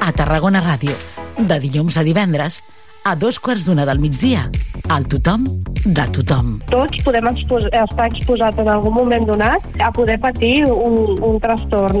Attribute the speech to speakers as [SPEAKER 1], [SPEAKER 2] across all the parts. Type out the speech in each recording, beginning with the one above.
[SPEAKER 1] A Tarragona Ràdio. De dilluns a divendres a dos quarts d'una del migdia. Al tothom de tothom.
[SPEAKER 2] Tots podem estar exposats en algun moment donat a poder patir un, un trastorn.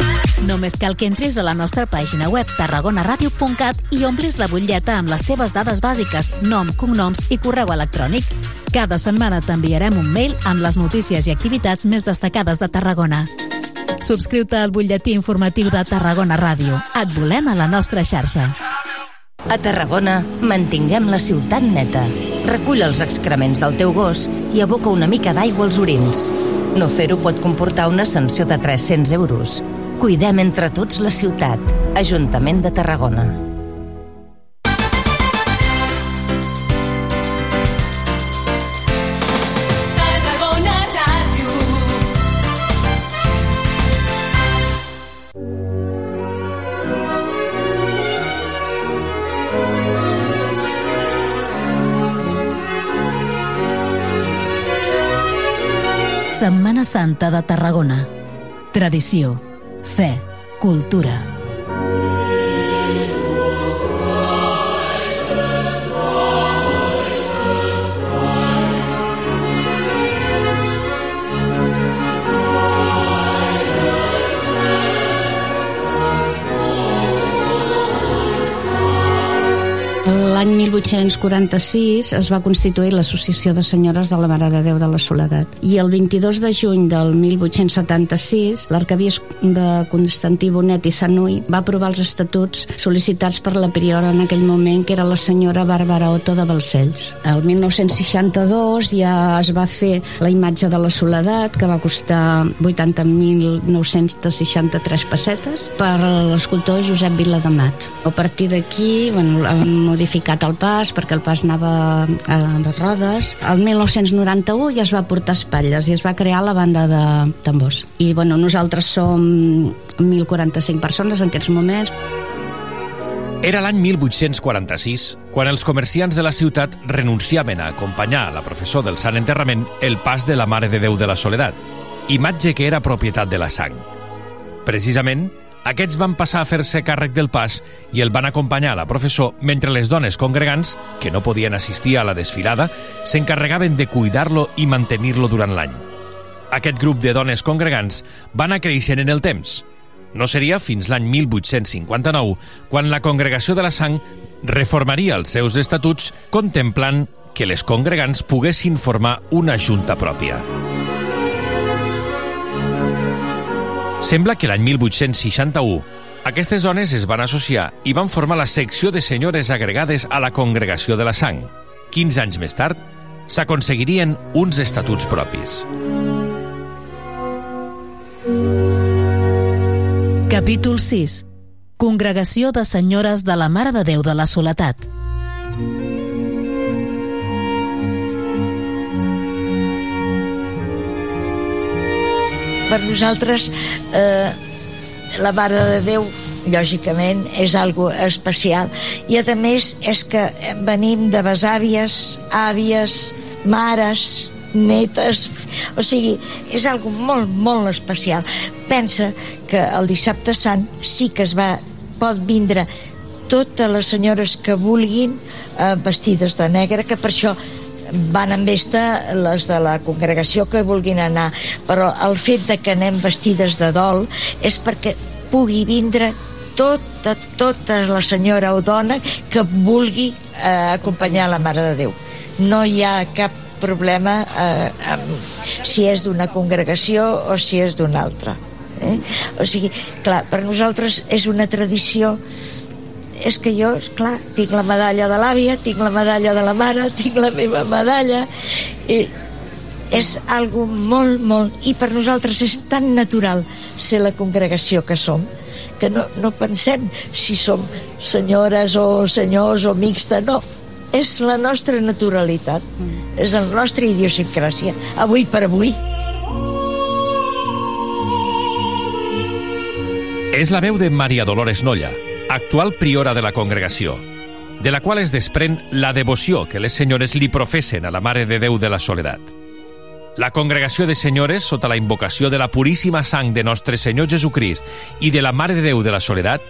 [SPEAKER 3] Només cal que entres a la nostra pàgina web tarragonaradio.cat i omplis la butlleta amb les teves dades bàsiques, nom, cognoms i correu electrònic. Cada setmana t'enviarem un mail amb les notícies i activitats més destacades de Tarragona. Subscriu-te al butlletí informatiu de Tarragona Ràdio. Et volem a la nostra xarxa.
[SPEAKER 4] A Tarragona, mantinguem la ciutat neta. Recull els excrements del teu gos i aboca una mica d'aigua als orins. No fer-ho pot comportar una sanció de 300 euros. Cuidem entre tots la ciutat. Ajuntament de Tarragona.
[SPEAKER 5] Tarragona Ràdio.
[SPEAKER 3] Setmana Santa de Tarragona. Tradició, fe, cultura.
[SPEAKER 6] 1846 es va constituir l'Associació de Senyores de la Mare de Déu de la Soledat i el 22 de juny del 1876 l'arcabisp de Constantí Bonet i Sanui va aprovar els estatuts sol·licitats per la priora en aquell moment que era la senyora Bàrbara Otto de Balcells. El 1962 ja es va fer la imatge de la Soledat que va costar 80.963 pessetes per l'escultor Josep Vilademat. A partir d'aquí bueno, han modificat el pas perquè el pas anava a les rodes. El 1991 ja es va portar espatlles i es va crear la banda de tambors. I bueno, nosaltres som 1.045 persones en aquests moments.
[SPEAKER 7] Era l'any 1846, quan els comerciants de la ciutat renunciaven a acompanyar la professor del Sant Enterrament el pas de la Mare de Déu de la Soledat, imatge que era propietat de la sang. Precisament, aquests van passar a fer-se càrrec del pas i el van acompanyar a la professor mentre les dones congregants, que no podien assistir a la desfilada, s'encarregaven de cuidar-lo i mantenir-lo durant l'any. Aquest grup de dones congregants va anar creixent en el temps. No seria fins l'any 1859 quan la Congregació de la Sang reformaria els seus estatuts contemplant que les congregants poguessin formar una junta pròpia. Sembla que l'any 1861 aquestes dones es van associar i van formar la secció de senyores agregades a la Congregació de la Sang. 15 anys més tard, s'aconseguirien uns estatuts propis.
[SPEAKER 3] Capítol 6. Congregació de Senyores de la Mare de Déu de la Soledat.
[SPEAKER 8] Per nosaltres eh, la Mare de Déu lògicament és algo especial i a més és que venim de besàvies, àvies, mares netes, o sigui, és algo molt, molt especial. Pensa que el dissabte sant sí que es va, pot vindre totes les senyores que vulguin eh, vestides de negre, que per això van amb vesta les de la congregació que vulguin anar, però el fet de que anem vestides de dol és perquè pugui vindre tota, tota la senyora o dona que vulgui eh, acompanyar la Mare de Déu. No hi ha cap problema eh, amb, si és d'una congregació o si és d'una altra. Eh? O sigui, clar, per nosaltres és una tradició és que jo, clar, tinc la medalla de l'àvia, tinc la medalla de la mare, tinc la meva medalla, i és algo molt, molt... I per nosaltres és tan natural ser la congregació que som, que no, no pensem si som senyores o senyors o mixta, no. És la nostra naturalitat, mm. és la nostra idiosincràsia, avui per avui.
[SPEAKER 7] És la veu de Maria Dolores Nolla, actual priora de la congregació, de la qual es desprèn la devoció que les senyores li professen a la Mare de Déu de la Soledat. La congregació de senyores, sota la invocació de la puríssima sang de nostre Senyor Jesucrist i de la Mare de Déu de la Soledat,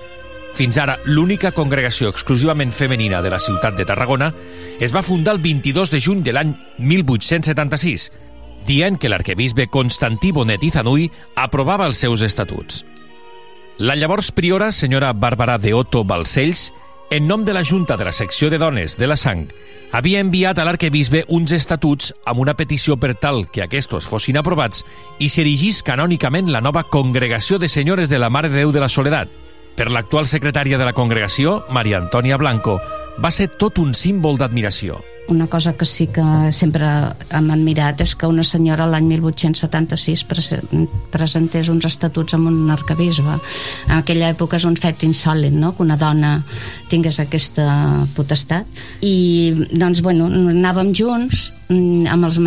[SPEAKER 7] fins ara l'única congregació exclusivament femenina de la ciutat de Tarragona, es va fundar el 22 de juny de l'any 1876, dient que l'arquebisbe Constantí Bonet i aprovava els seus estatuts. La llavors priora, senyora Bàrbara de Otto Balcells, en nom de la Junta de la Secció de Dones de la Sang, havia enviat a l'arquebisbe uns estatuts amb una petició per tal que aquests fossin aprovats i s'erigís canònicament la nova Congregació de Senyores de la Mare de Déu de la Soledat. Per l'actual secretària de la congregació, Maria Antònia Blanco, va ser tot un símbol d'admiració.
[SPEAKER 6] Una cosa que sí que sempre hem admirat és que una senyora l'any 1876 presentés uns estatuts amb un arcabisbe. En aquella època és un fet insòlid, no?, que una dona tingués aquesta potestat. I, doncs, bueno, anàvem junts, mm, amb els,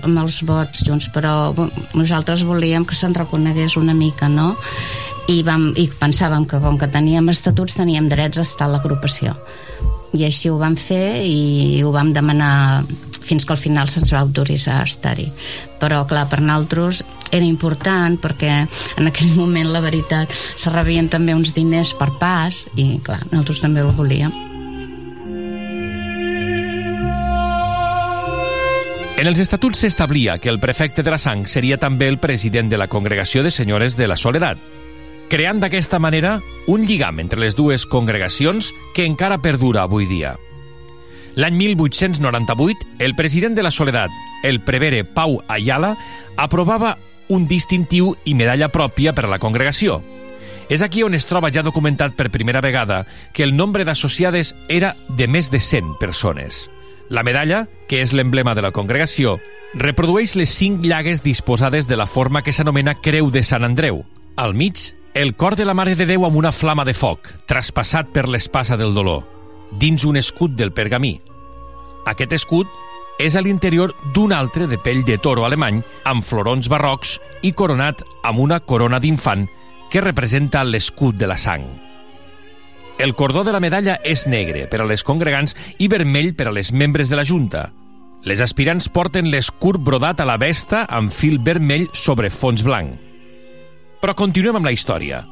[SPEAKER 6] amb els vots junts, però nosaltres volíem que se'n reconegués una mica, no?, i, vam, i pensàvem que com que teníem estatuts teníem drets a estar a l'agrupació. I així ho vam fer i ho vam demanar fins que al final se'ns va autoritzar a estar-hi. Però clar, per nosaltres era important perquè en aquell moment la veritat se rebien també uns diners per pas i clar, nosaltres també ho volíem.
[SPEAKER 7] En els estatuts s'establia que el prefecte de la sang seria també el president de la Congregació de Senyores de la Soledat, creant d'aquesta manera un lligam entre les dues congregacions que encara perdura avui dia. L'any 1898, el president de la Soledat, el prevere Pau Ayala, aprovava un distintiu i medalla pròpia per a la congregació. És aquí on es troba ja documentat per primera vegada que el nombre d'associades era de més de 100 persones. La medalla, que és l'emblema de la congregació, reprodueix les cinc llagues disposades de la forma que s'anomena Creu de Sant Andreu. Al mig el cor de la Mare de Déu amb una flama de foc, traspassat per l'espasa del dolor, dins un escut del pergamí. Aquest escut és a l'interior d'un altre de pell de toro alemany amb florons barrocs i coronat amb una corona d'infant que representa l'escut de la sang. El cordó de la medalla és negre per a les congregants i vermell per a les membres de la Junta. Les aspirants porten l'escut brodat a la vesta amb fil vermell sobre fons blanc. Però continuem amb la història.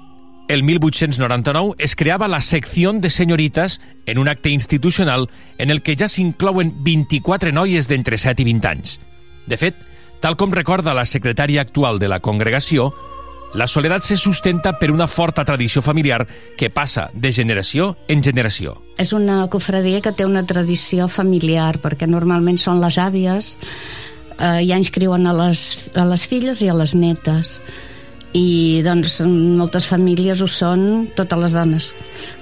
[SPEAKER 7] El 1899 es creava la secció de senyorites en un acte institucional en el que ja s'inclouen 24 noies d'entre 7 i 20 anys. De fet, tal com recorda la secretària actual de la congregació, la soledat se sustenta per una forta tradició familiar que passa de generació en generació.
[SPEAKER 6] És una cofradia que té una tradició familiar, perquè normalment són les àvies, eh, ja inscriuen a les, a les filles i a les netes i doncs moltes famílies ho són totes les dones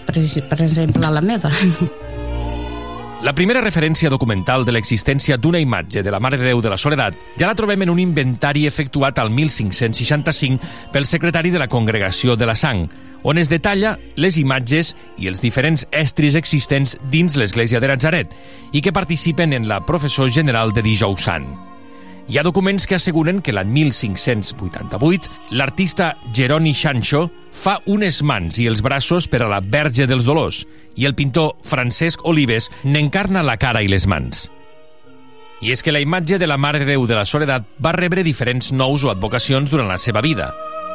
[SPEAKER 6] per, per exemple la meva
[SPEAKER 7] La primera referència documental de l'existència d'una imatge de la Mare Déu de la Soledat ja la trobem en un inventari efectuat al 1565 pel secretari de la Congregació de la Sang, on es detalla les imatges i els diferents estris existents dins l'església de Nazaret i que participen en la professor general de Dijous Sant. Hi ha documents que asseguren que l'any 1588 l'artista Geroni Sancho fa unes mans i els braços per a la Verge dels Dolors i el pintor Francesc Olives n'encarna la cara i les mans. I és que la imatge de la Mare de Déu de la Soledat va rebre diferents nous o advocacions durant la seva vida.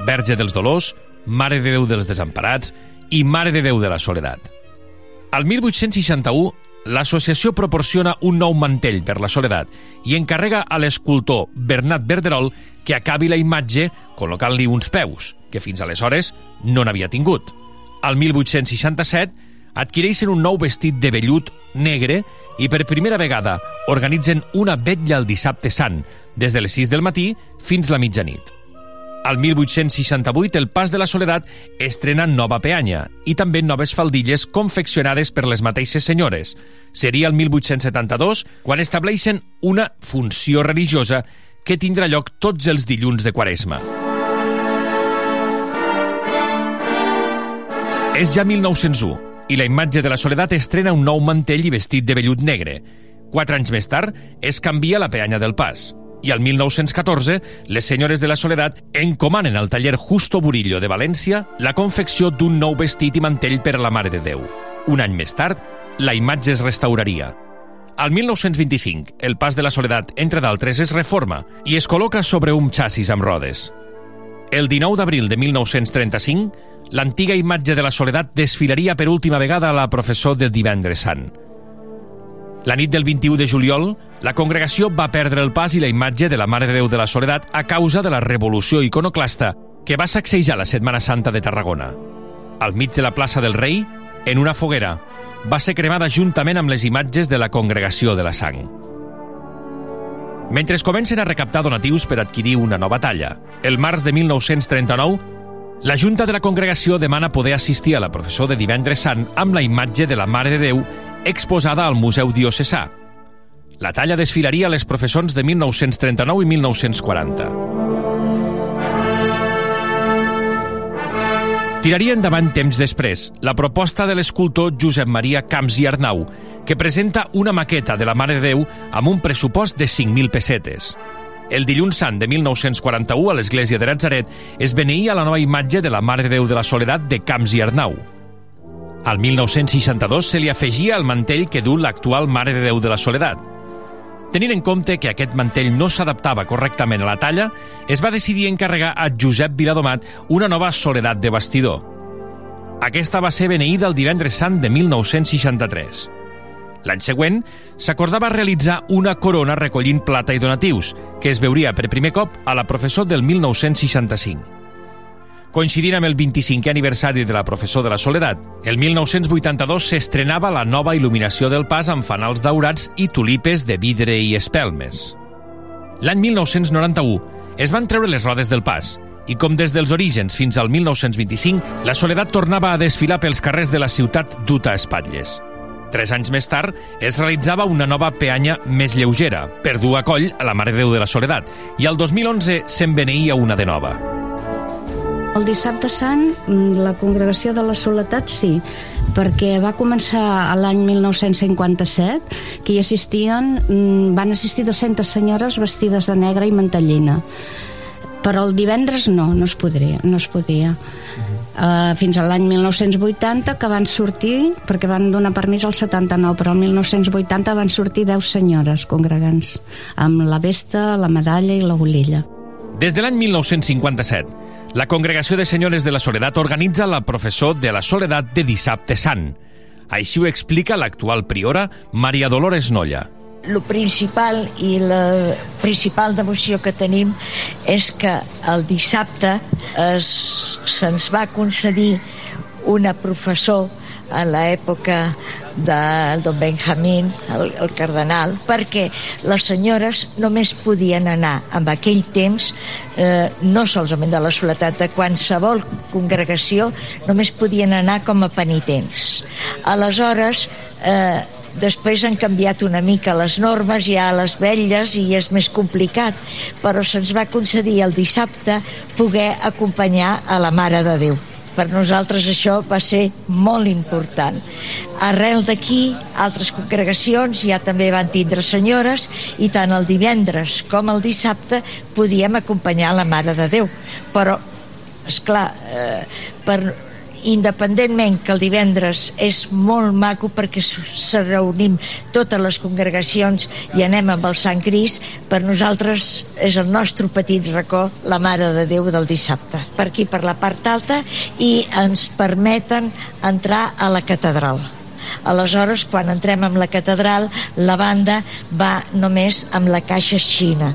[SPEAKER 7] Verge dels Dolors, Mare de Déu dels Desemparats i Mare de Déu de la Soledat. Al 1861, l'associació proporciona un nou mantell per la Soledat i encarrega a l'escultor Bernat Verderol que acabi la imatge col·locant-li uns peus, que fins aleshores no n'havia tingut. Al 1867 adquireixen un nou vestit de vellut negre i per primera vegada organitzen una vetlla el dissabte sant, des de les 6 del matí fins la mitjanit. Al 1868 el Pas de la Soledat estrena nova peanya i també noves faldilles confeccionades per les mateixes senyores. Seria el 1872 quan estableixen una funció religiosa que tindrà lloc tots els dilluns de Quaresma. És ja 1901 i la imatge de la Soledat estrena un nou mantell i vestit de vellut negre. Quatre anys més tard es canvia la peanya del pas i al 1914 les senyores de la Soledat encomanen al taller Justo Burillo de València la confecció d'un nou vestit i mantell per a la Mare de Déu. Un any més tard, la imatge es restauraria. Al 1925, el pas de la Soledat, entre d'altres, es reforma i es col·loca sobre un xassis amb rodes. El 19 d'abril de 1935, l'antiga imatge de la Soledat desfilaria per última vegada a la professor del divendres sant. La nit del 21 de juliol, la congregació va perdre el pas i la imatge de la Mare de Déu de la Soledat a causa de la revolució iconoclasta que va sacsejar la Setmana Santa de Tarragona. Al mig de la plaça del Rei, en una foguera, va ser cremada juntament amb les imatges de la congregació de la sang. Mentre es comencen a recaptar donatius per adquirir una nova talla, el març de 1939, la Junta de la Congregació demana poder assistir a la processó de divendres sant amb la imatge de la Mare de Déu exposada al Museu Diocesà. La talla desfilaria a les professons de 1939 i 1940. Tiraria endavant temps després la proposta de l'escultor Josep Maria Camps i Arnau, que presenta una maqueta de la Mare de Déu amb un pressupost de 5.000 pessetes. El dilluns sant de 1941 a l'església de Nazaret es beneïa la nova imatge de la Mare de Déu de la Soledat de Camps i Arnau. Al 1962 se li afegia el mantell que du l'actual Mare de Déu de la Soledat. Tenint en compte que aquest mantell no s'adaptava correctament a la talla, es va decidir encarregar a Josep Viladomat una nova soledat de bastidor. Aquesta va ser beneïda el divendres sant de 1963. L'any següent, s'acordava realitzar una corona recollint plata i donatius, que es veuria per primer cop a la professor del 1965. Coincidint amb el 25è aniversari de la professor de la Soledat, el 1982 s'estrenava la nova il·luminació del pas amb fanals daurats i tulipes de vidre i espelmes. L'any 1991 es van treure les rodes del pas i com des dels orígens fins al 1925, la Soledat tornava a desfilar pels carrers de la ciutat duta a espatlles. Tres anys més tard es realitzava una nova peanya més lleugera, per dur a coll a la Mare Déu de la Soledat, i el 2011 se'n beneïa una de nova.
[SPEAKER 6] El dissabte sant, mm, la congregació de la Soledat sí, perquè va començar l'any 1957, que hi assistien, mm, van assistir 200 senyores vestides de negre i mantellina. Però el divendres no, no es podria, no es podia. Uh, fins a l'any 1980 que van sortir, perquè van donar permís al 79, però el 1980 van sortir 10 senyores congregants, amb la vesta, la medalla i la golilla.
[SPEAKER 7] Des de l'any 1957, la Congregació de Senyores de la Soledat organitza la professó de la Soledat de dissabte sant. Així ho explica l'actual priora Maria Dolores Nolla.
[SPEAKER 8] El principal i la principal devoció que tenim és que el dissabte se'ns va concedir una professor a l'època del don Benjamín, el, el cardenal, perquè les senyores només podien anar amb aquell temps, eh, no solament de la soledat, de qualsevol congregació, només podien anar com a penitents. Aleshores, eh, Després han canviat una mica les normes, hi ha les vetlles i és més complicat, però se'ns va concedir el dissabte poder acompanyar a la Mare de Déu. Per nosaltres això va ser molt important. Arrel d'aquí, altres congregacions ja també van tindre senyores i tant el divendres com el dissabte podíem acompanyar la Mare de Déu. Però, és clar, eh, per independentment que el divendres és molt maco perquè se reunim totes les congregacions i anem amb el Sant Cris, per nosaltres és el nostre petit racó, la Mare de Déu del dissabte. Per aquí, per la part alta, i ens permeten entrar a la catedral. Aleshores, quan entrem amb la catedral, la banda va només amb la caixa xina,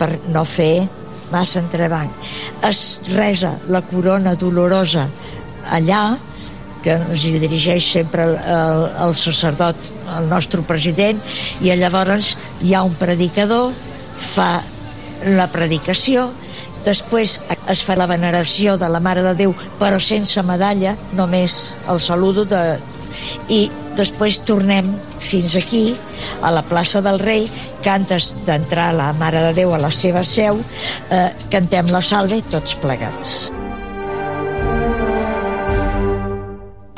[SPEAKER 8] per no fer massa entrebanc. Es resa la corona dolorosa allà, que ens hi dirigeix sempre el, el, el sacerdot, el nostre president, i llavors hi ha un predicador, fa la predicació, després es fa la veneració de la Mare de Déu, però sense medalla, només el saludo de, i després tornem fins aquí, a la plaça del Rei, que antes d'entrar la Mare de Déu a la seva seu, eh, cantem la salve tots plegats.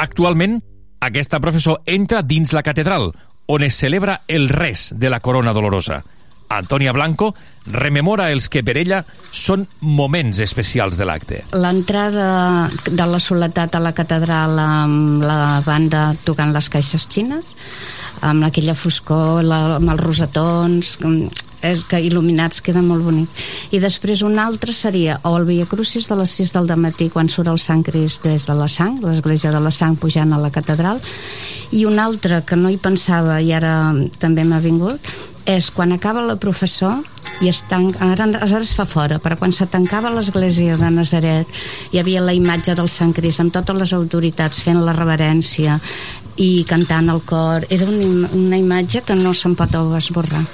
[SPEAKER 7] Actualment, aquesta professor entra dins la catedral, on es celebra el res de la corona dolorosa. Antònia Blanco rememora els que per ella són moments especials de l'acte.
[SPEAKER 6] L'entrada de la soledat a la catedral amb la banda tocant les caixes xines, amb aquella foscor, la, amb els rosetons, és que il·luminats queda molt bonic. I després un altre seria o el Via Crucis de les 6 del matí quan surt el Sant Crist des de la Sang, l'església de la Sang pujant a la catedral, i un altre que no hi pensava i ara també m'ha vingut, és quan acaba la professor i es tanca, ara, ara es fa fora però quan se tancava l'església de Nazaret hi havia la imatge del Sant Crist amb totes les autoritats fent la reverència i cantant el cor era una, una imatge que no se'n pot esborrar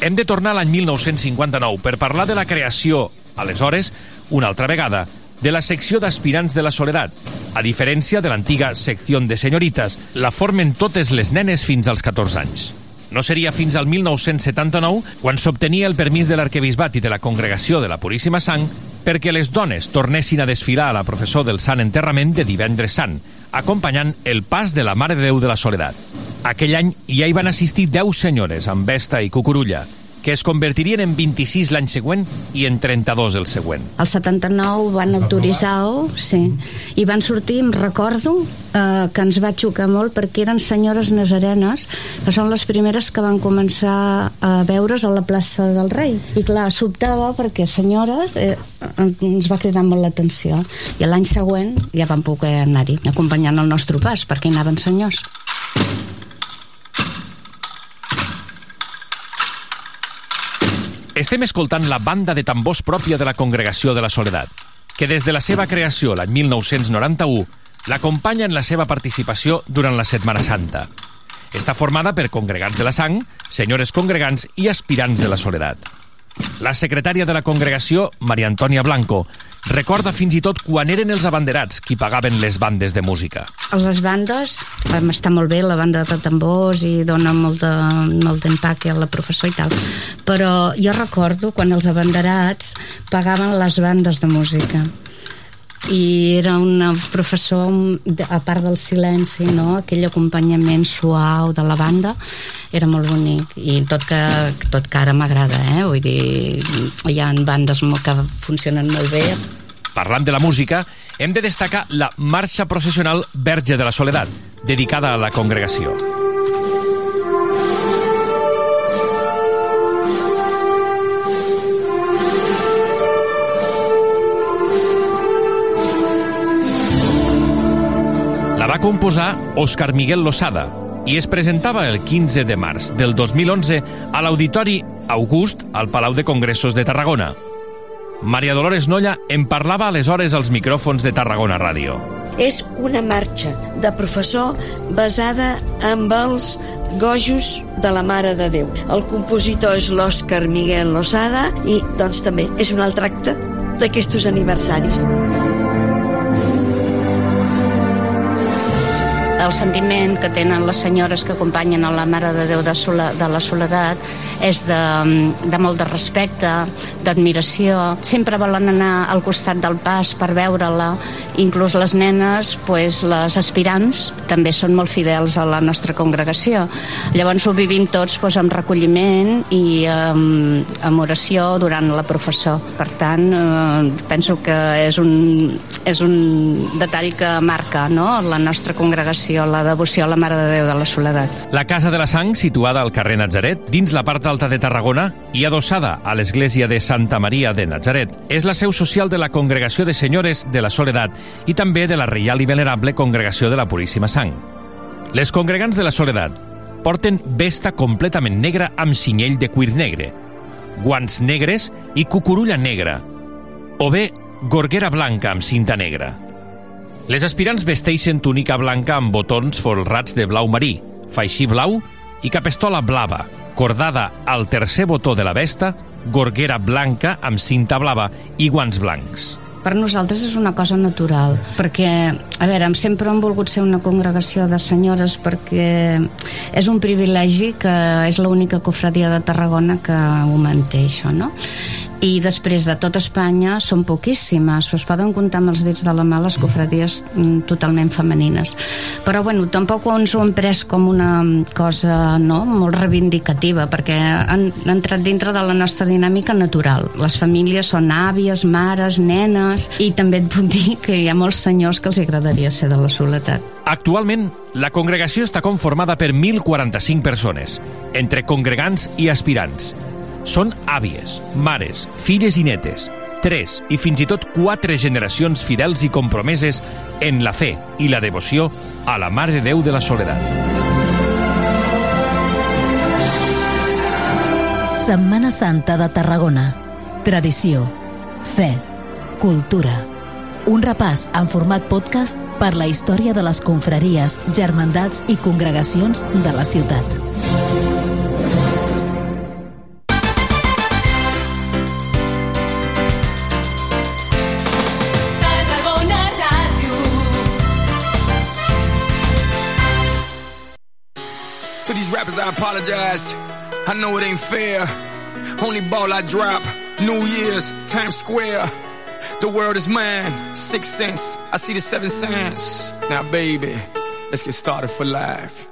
[SPEAKER 7] Hem de tornar a l'any 1959 per parlar de la creació, aleshores, una altra vegada, de la secció d'aspirants de la Soledat. A diferència de l'antiga secció de senyorites, la formen totes les nenes fins als 14 anys. No seria fins al 1979 quan s'obtenia el permís de l'arquebisbat i de la congregació de la Puríssima Sang perquè les dones tornessin a desfilar a la professor del Sant Enterrament de divendres sant, acompanyant el pas de la Mare de Déu de la Soledat. Aquell any ja hi van assistir 10 senyores amb vesta i cucurulla, que es convertirien en 26 l'any següent i en 32 el següent.
[SPEAKER 6] el 79 van autoritzar-ho sí, i van sortir, em recordo eh, que ens va xocar molt perquè eren senyores nazarenes que són les primeres que van començar a veure's a la plaça del Rei. I clar, sobtava perquè senyores eh, ens va cridar molt l'atenció. I l'any següent ja van poder anar-hi acompanyant el nostre pas perquè hi anaven senyors
[SPEAKER 7] Estem escoltant la banda de tambors pròpia de la Congregació de la Soledat, que des de la seva creació l'any 1991 l'acompanya en la seva participació durant la Setmana Santa. Està formada per congregants de la sang, senyores congregants i aspirants de la Soledat. La secretària de la congregació, Maria Antònia Blanco, recorda fins i tot quan eren els abanderats qui pagaven les bandes de música.
[SPEAKER 6] Les bandes està molt bé la banda de tambors i dona molt de- molt d'impacte a la professor i tal però jo recordo quan els abanderats pagaven les bandes de música i era un professor a part del silenci no? aquell acompanyament suau de la banda era molt bonic i tot que, tot que ara m'agrada eh? vull dir, hi ha bandes que funcionen molt bé
[SPEAKER 7] Parlant de la música, hem de destacar la Marxa Processional Verge de la Soledat, dedicada a la congregació. La va composar Òscar Miguel Losada i es presentava el 15 de març del 2011 a l'Auditori August al Palau de Congressos de Tarragona. Maria Dolores Nolla en parlava aleshores als micròfons de Tarragona Ràdio.
[SPEAKER 8] És una marxa de professor basada amb els gojos de la Mare de Déu. El compositor és l'Òscar Miguel Losada i doncs també és un altre acte d'aquests aniversaris.
[SPEAKER 6] El sentiment que tenen les senyores que acompanyen a la Mare de Déu de, Sola, de la Soledat és de, de molt de respecte, d'admiració. Sempre volen anar al costat del pas per veure-la. Inclús les nenes, pues, les aspirants, també són molt fidels a la nostra congregació. Llavors ho vivim tots pues, amb recolliment i amb, amb oració durant la professor. Per tant, eh, penso que és un, és un detall que marca no? la nostra congregació, la devoció a la Mare de Déu de la Soledat.
[SPEAKER 7] La Casa de la Sang, situada al carrer Natzaret, dins la part alta de Tarragona i adossada a l'església de Santa Maria de Natzaret, és la seu social de la Congregació de Senyores de la Soledat i també de la Reial i Venerable Congregació de la Puríssima Sang. Les congregants de la Soledat porten vesta completament negra amb cinyell de cuir negre, guants negres i cucurulla negra, o bé gorguera blanca amb cinta negra. Les aspirants vesteixen túnica blanca amb botons folrats de blau marí, faixí blau i capestola blava, cordada al tercer botó de la vesta, gorguera blanca amb cinta blava i guants blancs.
[SPEAKER 6] Per nosaltres és una cosa natural, perquè, a veure, sempre hem volgut ser una congregació de senyores perquè és un privilegi que és l'única cofradia de Tarragona que ho manté, això, no? I després de tot Espanya són poquíssimes, es poden comptar amb els dits de la mà les cofradies mm, totalment femenines. Però bueno, tampoc ens ho hem pres com una cosa no, molt reivindicativa perquè han, han entrat dintre de la nostra dinàmica natural. Les famílies són àvies, mares, nenes i també et puc dir que hi ha molts senyors que els agradaria ser de la soledat.
[SPEAKER 7] Actualment, la congregació està conformada per 1.045 persones, entre congregants i aspirants, són àvies, mares, filles i netes, tres i fins i tot quatre generacions fidels i compromeses en la fe i la devoció a la Mare de Déu de la Soledat.
[SPEAKER 3] Setmana Santa de Tarragona. Tradició, fe, cultura. Un repàs en format podcast per la història de les confraries, germandats i congregacions de la ciutat.
[SPEAKER 9] These rappers, I apologize. I know it ain't fair. Only ball I drop. New Year's, Times Square. The world is mine. Six cents. I see the seven cents. Now, baby, let's get started for life.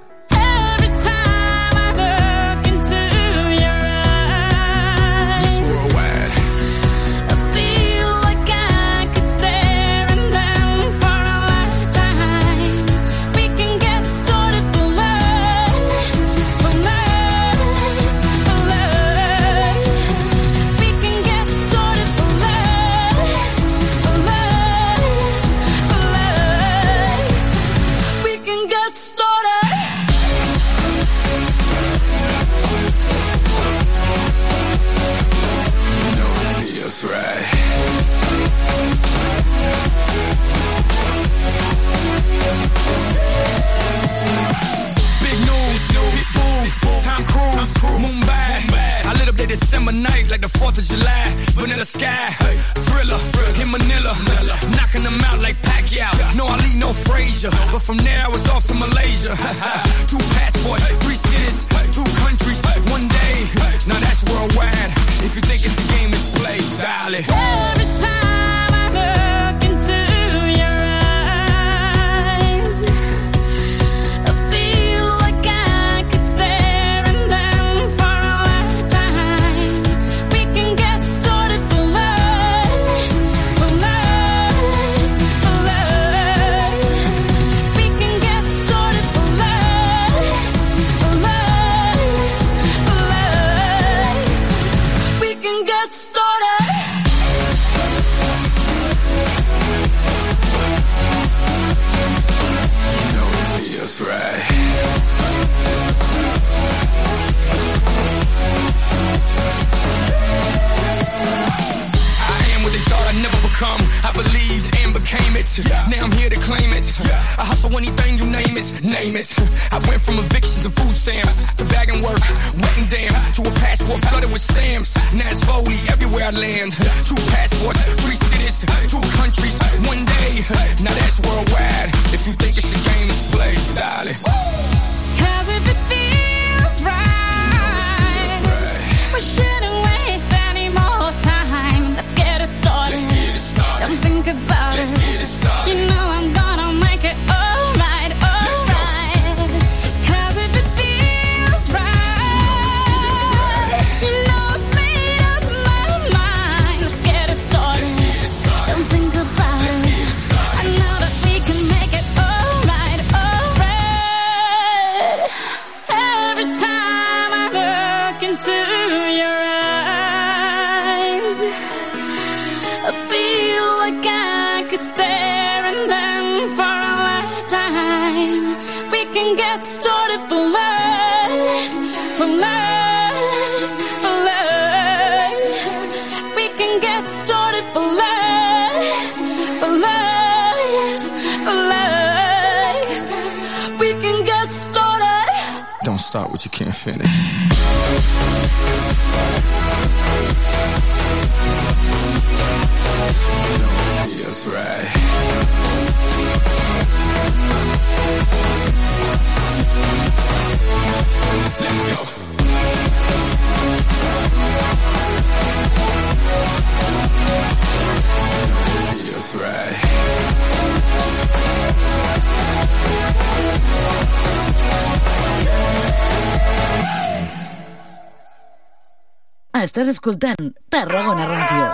[SPEAKER 9] Amsterdam to a passport flooded with stamps. Now it's everywhere I land. Two passports, three cities, two countries, one day. Now that's worldwide. If you think it's a game, it's play, darling.
[SPEAKER 5] Cause if it feels right, you know it feels right.
[SPEAKER 9] start what you can't finish. Feels right. Let's go. right.
[SPEAKER 1] Ah, estàs escoltant Tarragona Ràdio.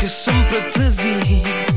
[SPEAKER 10] que sempre t'he dit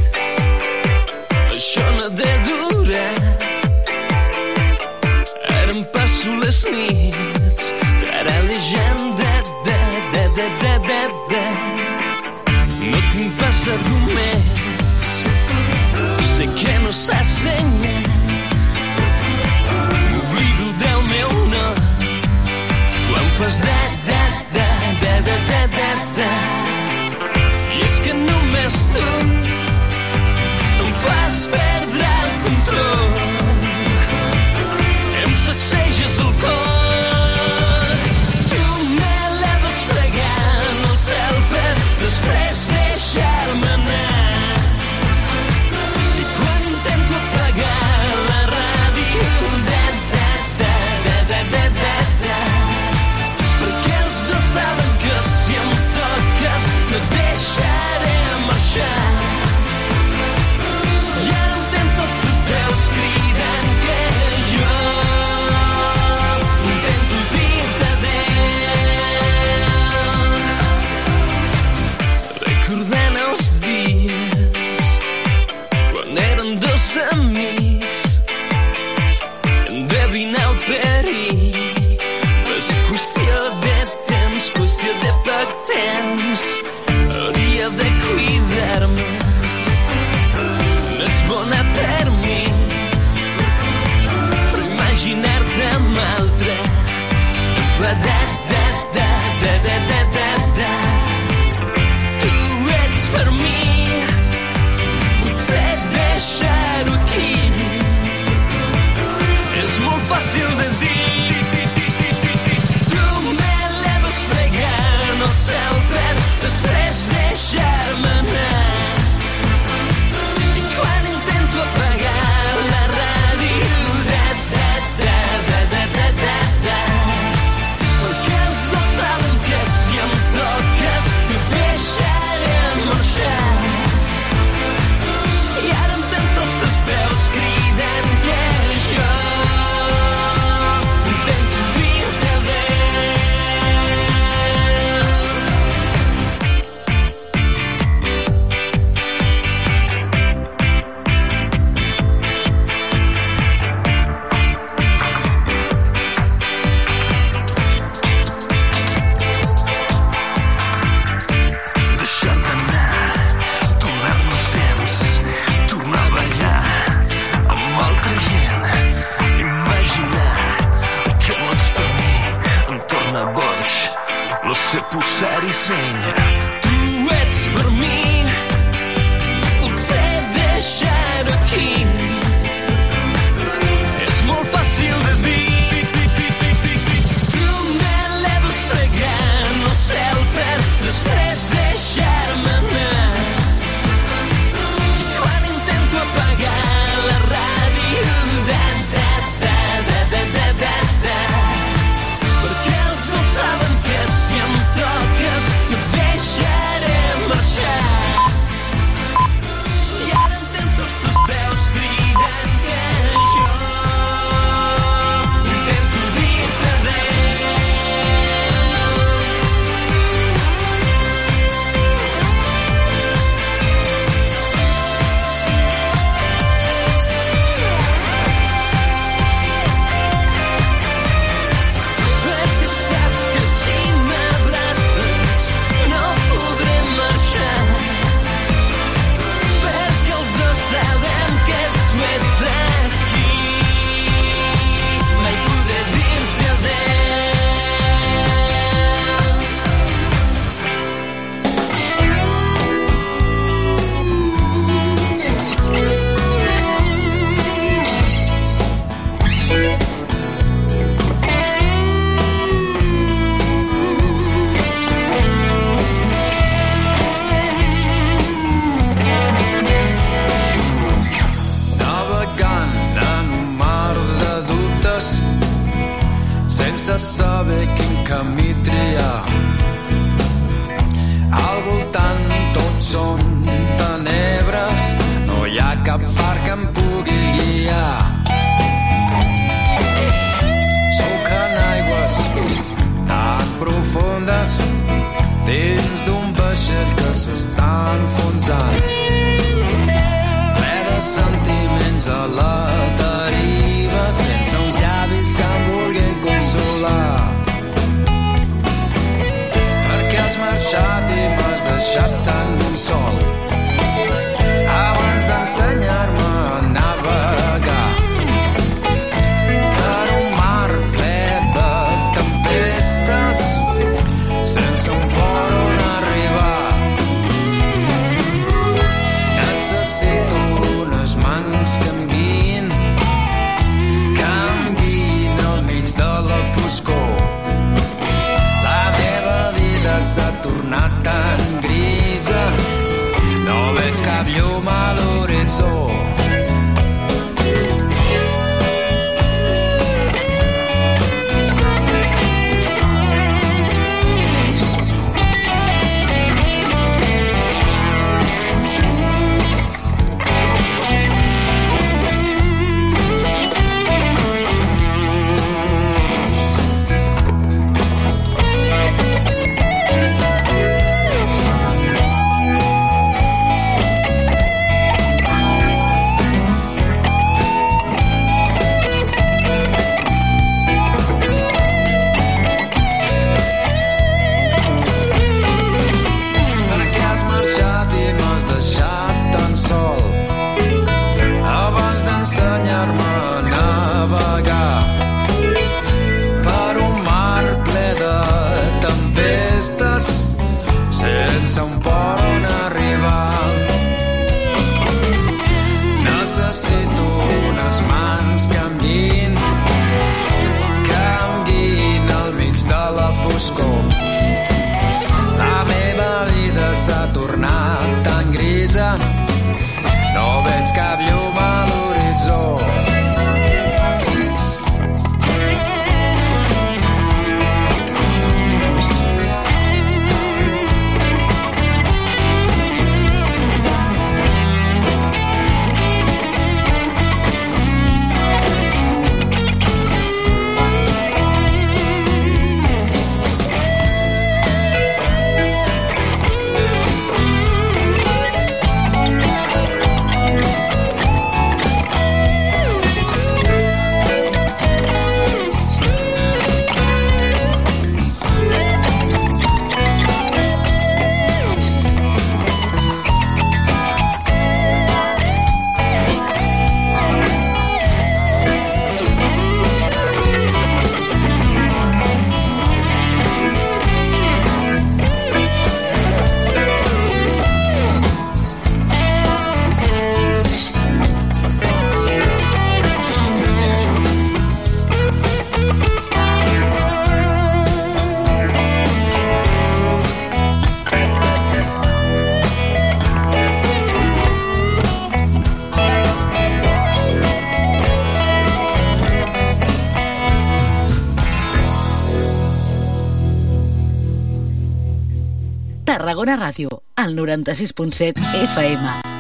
[SPEAKER 11] Tarragona Ràdio, al 96.7 FM.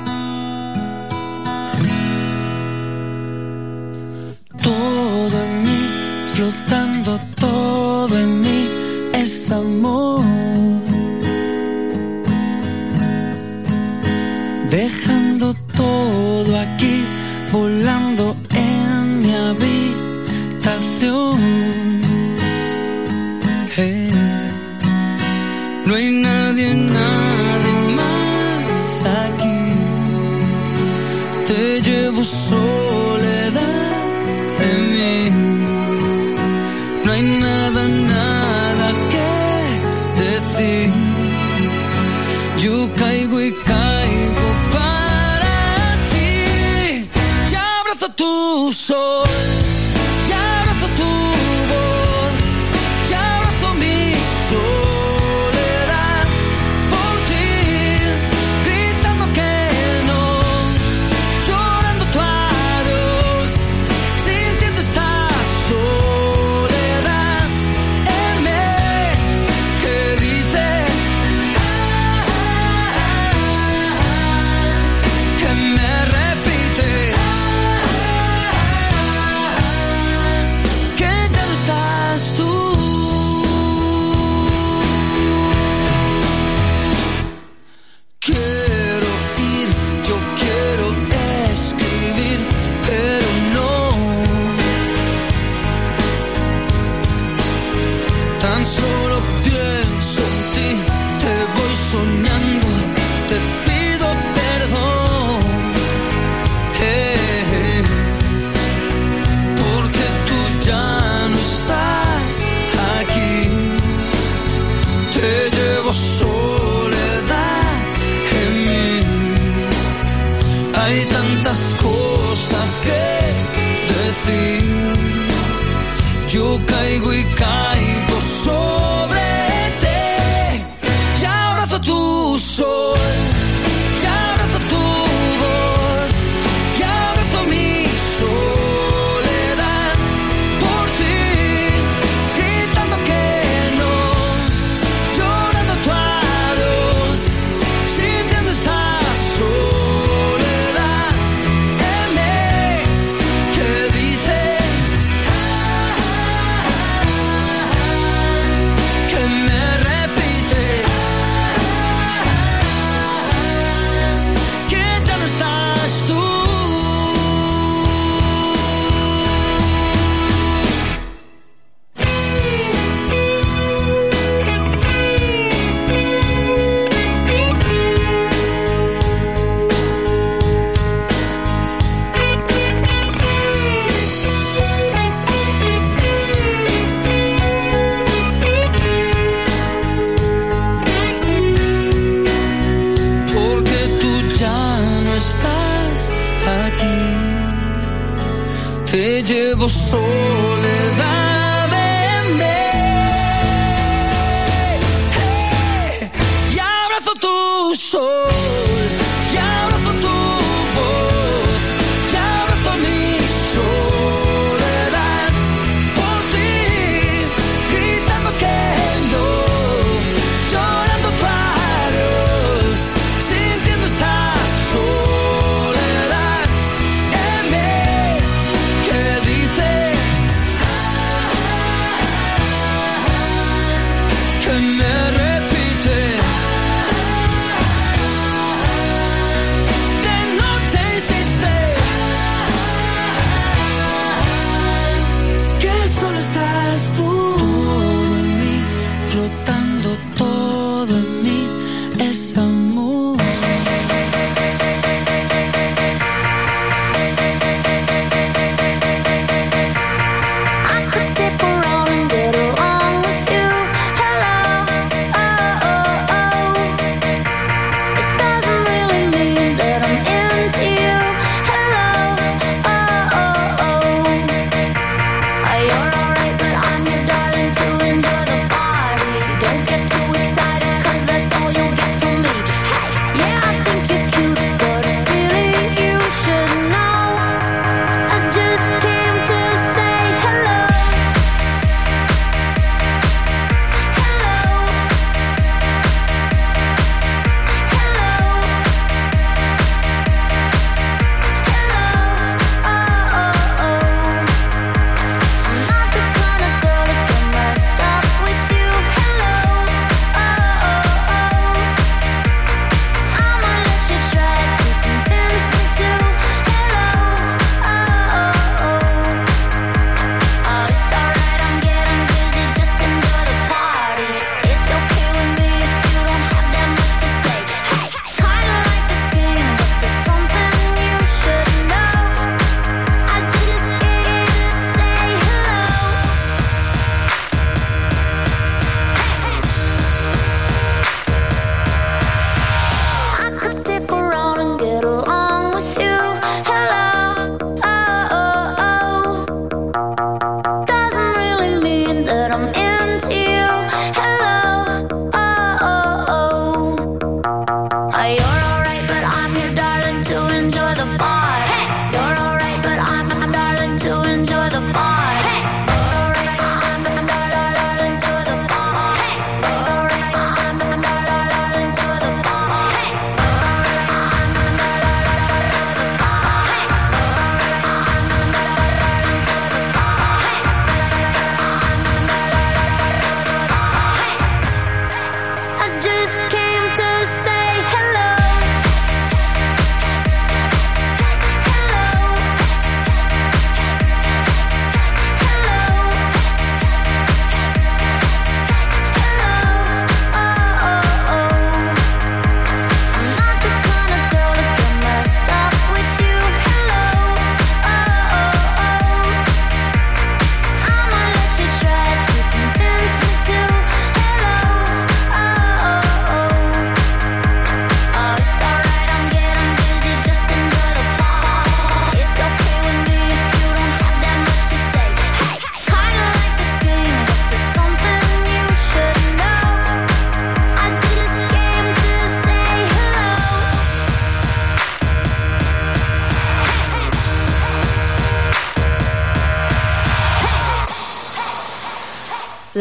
[SPEAKER 1] Tu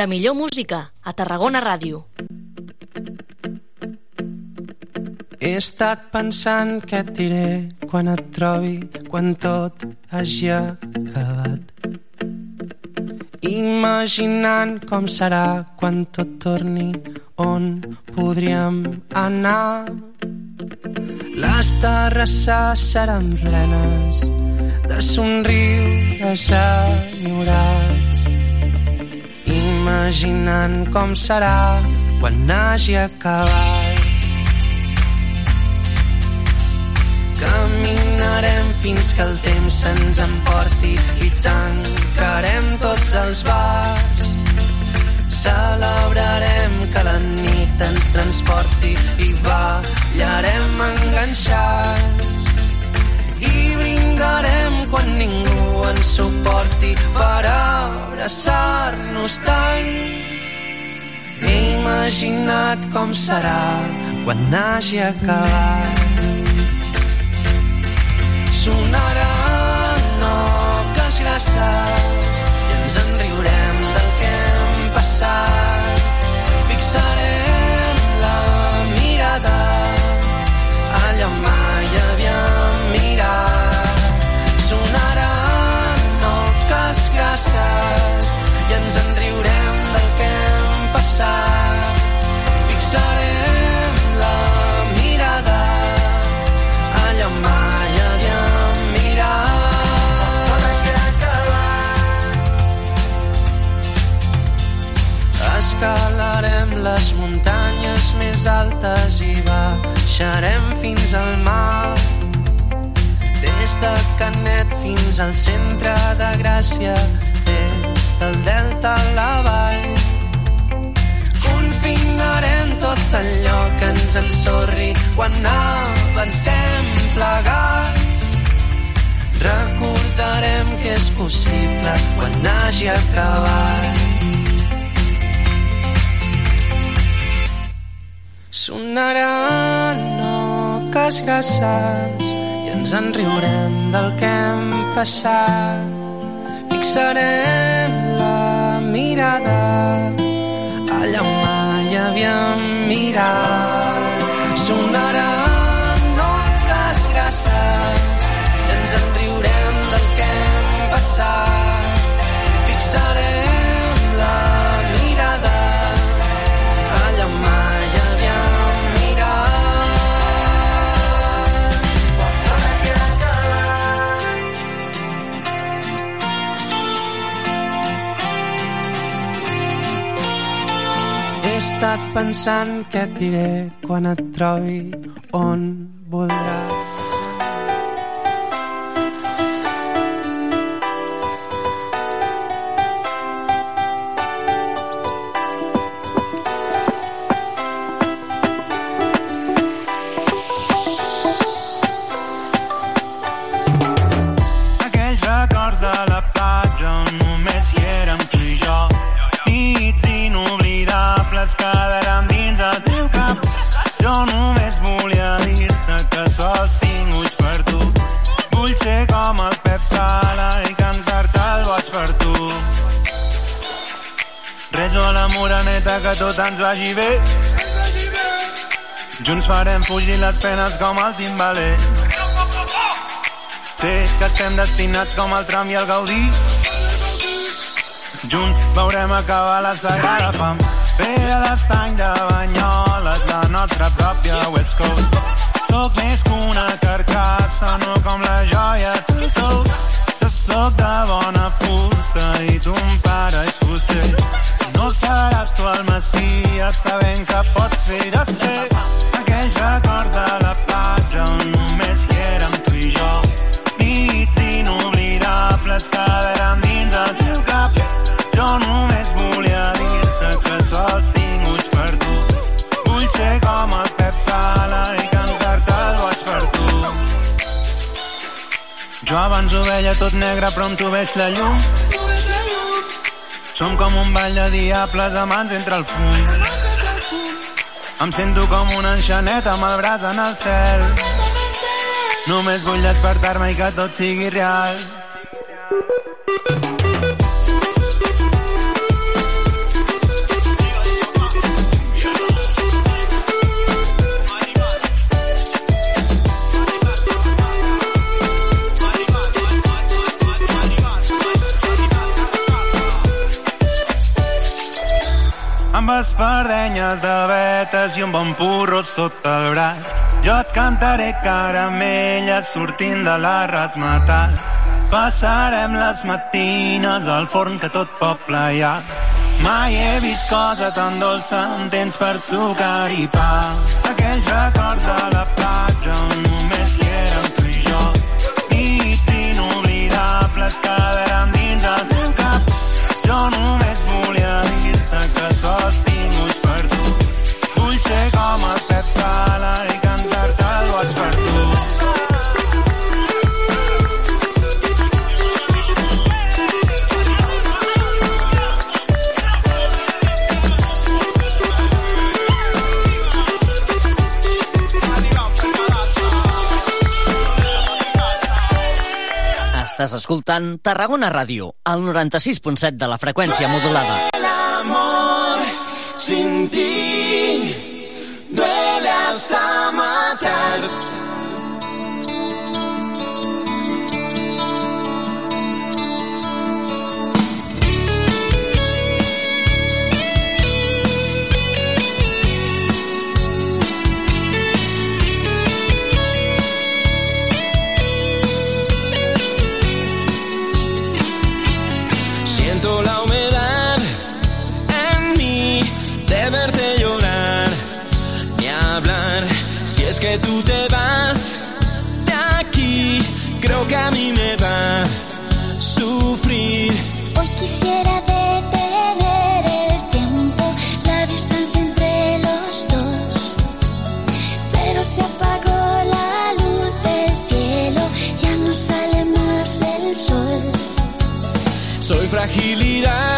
[SPEAKER 12] La millor música, a Tarragona Ràdio.
[SPEAKER 13] He estat pensant què et diré quan et trobi, quan tot hagi acabat. Imaginant com serà quan tot torni, on podríem anar. Les terrasses seran plenes de somriures enyorats. Imaginant com serà quan hagi acabat. Caminarem fins que el temps se'ns emporti i tancarem tots els bars. Celebrarem que la nit ens transporti i ballarem enganxats. I brindarem quan abraçar-nos tant. He imaginat com serà quan hagi acabat. Sonaran oques grasses i ens en riurem del que hem passat. Fixarem la mirada allà on grasses i ens en riurem del que hem passat. Fixarem la mirada allà on mai havíem mirat. Escalarem les muntanyes més altes i baixarem fins al mar. Des de Canet fins al centre de Gràcia, des del delta a la vall. Confinarem tot allò que ens ensorri quan avancem plegats. Recordarem que és possible quan hagi acabat. Sonaran oques grasses i ens en riurem del que hem passat. Fixarem la mirada allà on mai havíem mirat. Sonaran oques grasses i ens en riurem del que hem passat. Fixarem pensant què et diré quan et trobi on voldràs.
[SPEAKER 14] Moreneta que tot ens vagi bé. Junts farem fugir les penes com el timbaler. Sé que estem destinats com el tram i el Gaudí. Junts veurem acabar la sagrada fam. Ve de l'estany de Banyoles, la nostra pròpia West Coast. Soc més que una carcassa, no com les joies del Toast. Jo sóc de bona fusta i ton pare és fuster. No seràs tu el Messias sabent que pots fer de ser aquells records de la platja on només hi érem tu i jo. Nits inoblidables quedaran dins el teu cap. Jo només volia dir-te que sols tinc ulls per tu. Vull ser com el Pep Sala i cantar-te el boig per tu. Jo abans ho veia tot negre, però amb tu veig la llum. Som com un ball de diables amants entre el fum. Em sento com una enxaneta amb el braç en el cel. Només vull despertar-me i que tot sigui real. Espardenyes de vetes i un bon porro sota el braç. Jo et cantaré caramelles sortint de les rasmetats. Passarem les matines al forn que tot poble hi ha. Mai he vist cosa tan dolça amb temps per sucar i pa. Aquells records a la platja on
[SPEAKER 15] Estàs escoltant Tarragona Ràdio, al 96.7 de la freqüència modulada.
[SPEAKER 16] Sin ti
[SPEAKER 10] tú te vas de aquí, creo que a mí me va a sufrir.
[SPEAKER 5] Hoy quisiera detener el tiempo, la distancia entre los dos. Pero se apagó la luz del cielo, ya no sale más el sol.
[SPEAKER 10] Soy fragilidad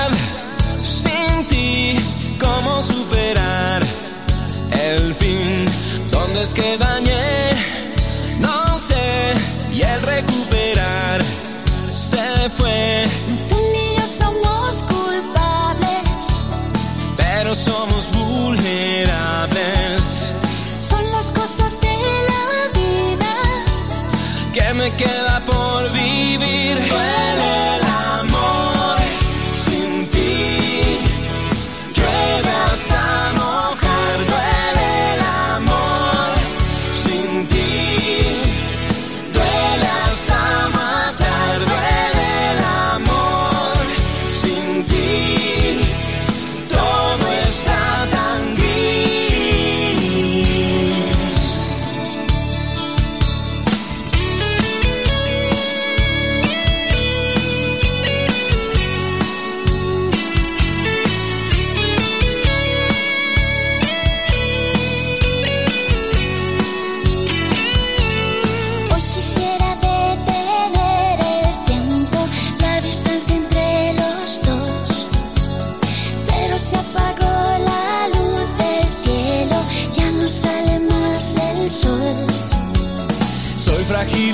[SPEAKER 17] like he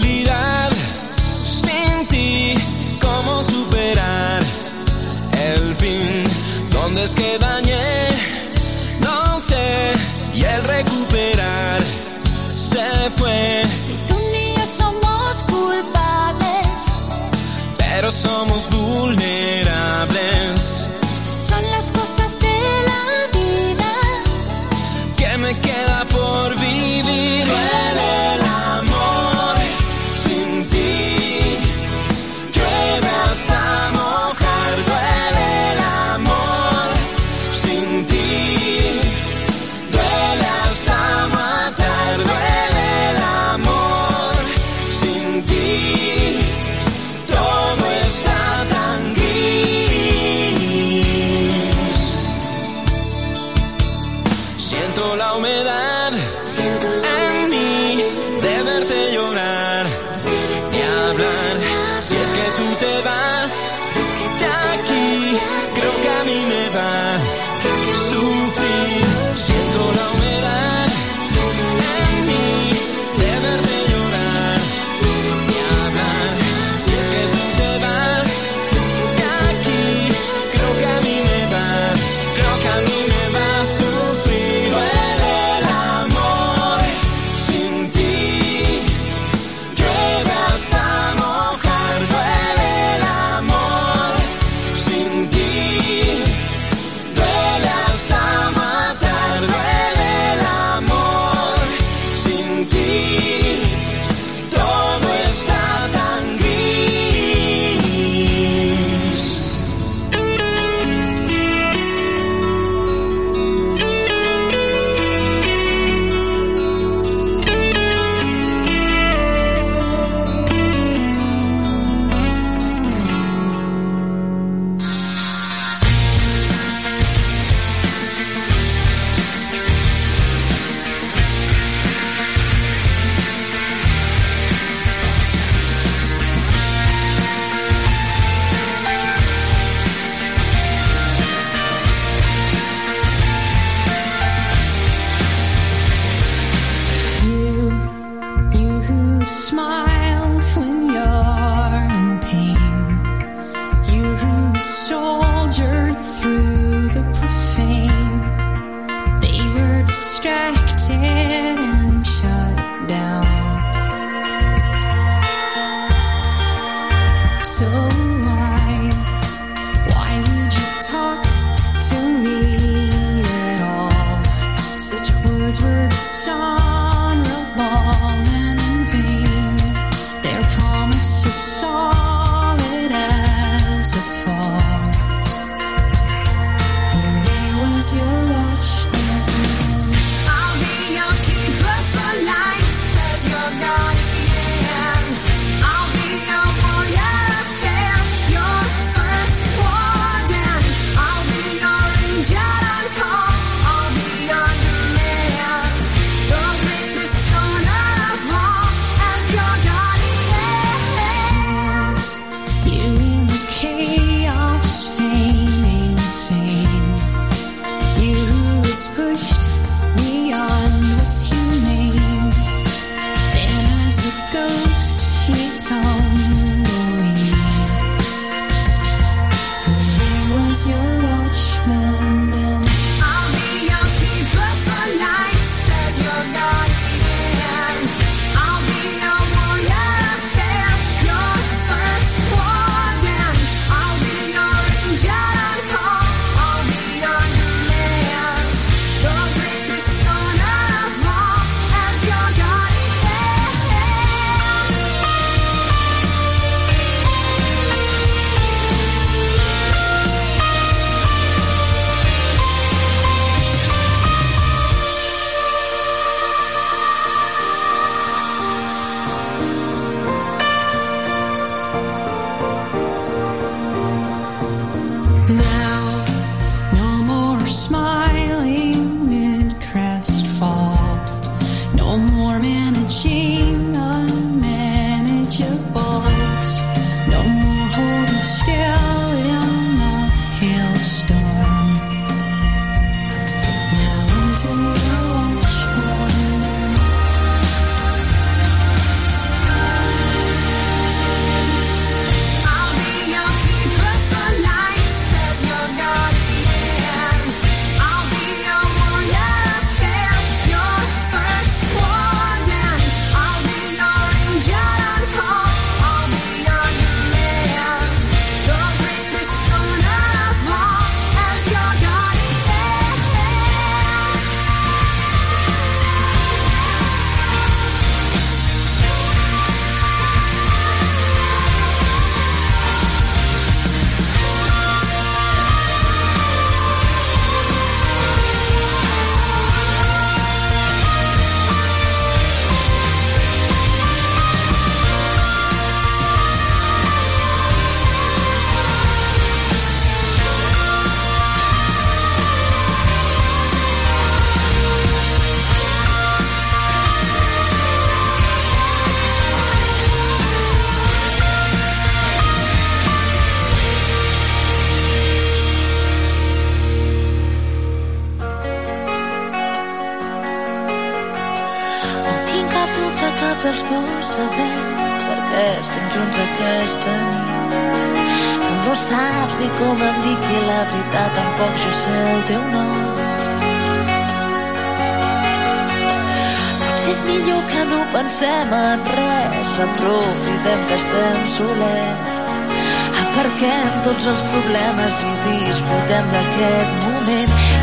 [SPEAKER 18] pensem en res, aprofitem que estem solets. Aparquem tots els problemes i disfrutem d'aquest moment.